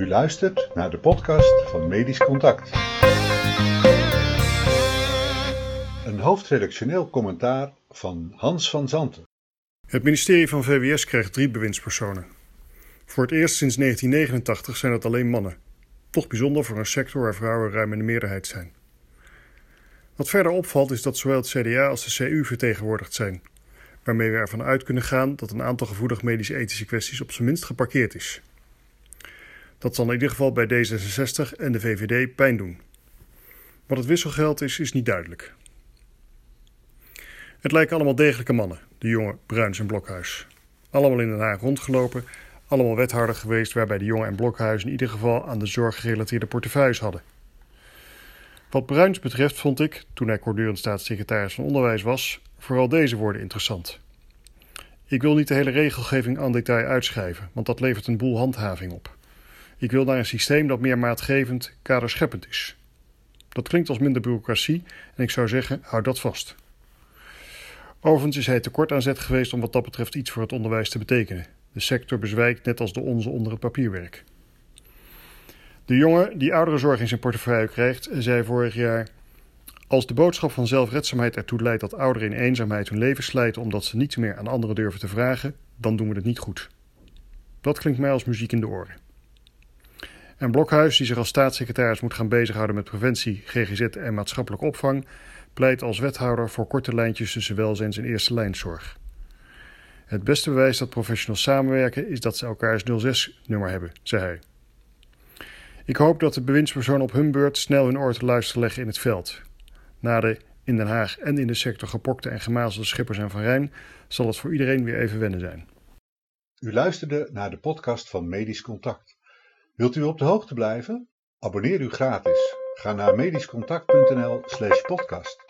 U luistert naar de podcast van Medisch Contact. Een hoofdredactioneel commentaar van Hans van Zanten. Het ministerie van VWS krijgt drie bewindspersonen. Voor het eerst sinds 1989 zijn het alleen mannen. Toch bijzonder voor een sector waar vrouwen ruim in de meerderheid zijn. Wat verder opvalt is dat zowel het CDA als de CU vertegenwoordigd zijn, waarmee we ervan uit kunnen gaan dat een aantal gevoelige medisch-ethische kwesties op zijn minst geparkeerd is. Dat zal in ieder geval bij D66 en de VVD pijn doen. Wat het wisselgeld is, is niet duidelijk. Het lijken allemaal degelijke mannen, de jongen Bruins en Blokhuis. Allemaal in Den Haag rondgelopen, allemaal wethouder geweest waarbij de jongen en Blokhuis in ieder geval aan de zorggerelateerde portefeuilles hadden. Wat Bruins betreft vond ik, toen hij coördinierend staatssecretaris van Onderwijs was, vooral deze woorden interessant. Ik wil niet de hele regelgeving aan detail uitschrijven, want dat levert een boel handhaving op. Ik wil naar een systeem dat meer maatgevend, kaderscheppend is. Dat klinkt als minder bureaucratie en ik zou zeggen, hou dat vast. Overigens is hij tekort aan zet geweest om wat dat betreft iets voor het onderwijs te betekenen. De sector bezwijkt net als de onze onder het papierwerk. De jongen die ouderenzorg in zijn portefeuille krijgt, zei vorig jaar: Als de boodschap van zelfredzaamheid ertoe leidt dat ouderen in eenzaamheid hun leven slijten omdat ze niets meer aan anderen durven te vragen, dan doen we het niet goed. Dat klinkt mij als muziek in de oren. En Blokhuis, die zich als staatssecretaris moet gaan bezighouden met preventie, GGZ en maatschappelijke opvang, pleit als wethouder voor korte lijntjes tussen welzijns- en eerste lijnszorg. Het beste bewijs dat professionals samenwerken is dat ze elkaars 06-nummer hebben, zei hij. Ik hoop dat de bewindspersonen op hun beurt snel hun oor te luisteren leggen in het veld. Na de in Den Haag en in de sector gepokte en gemazelde Schippers en Van Rijn zal het voor iedereen weer even wennen zijn. U luisterde naar de podcast van Medisch Contact. Wilt u op de hoogte blijven? Abonneer u gratis. Ga naar medischcontact.nl/podcast.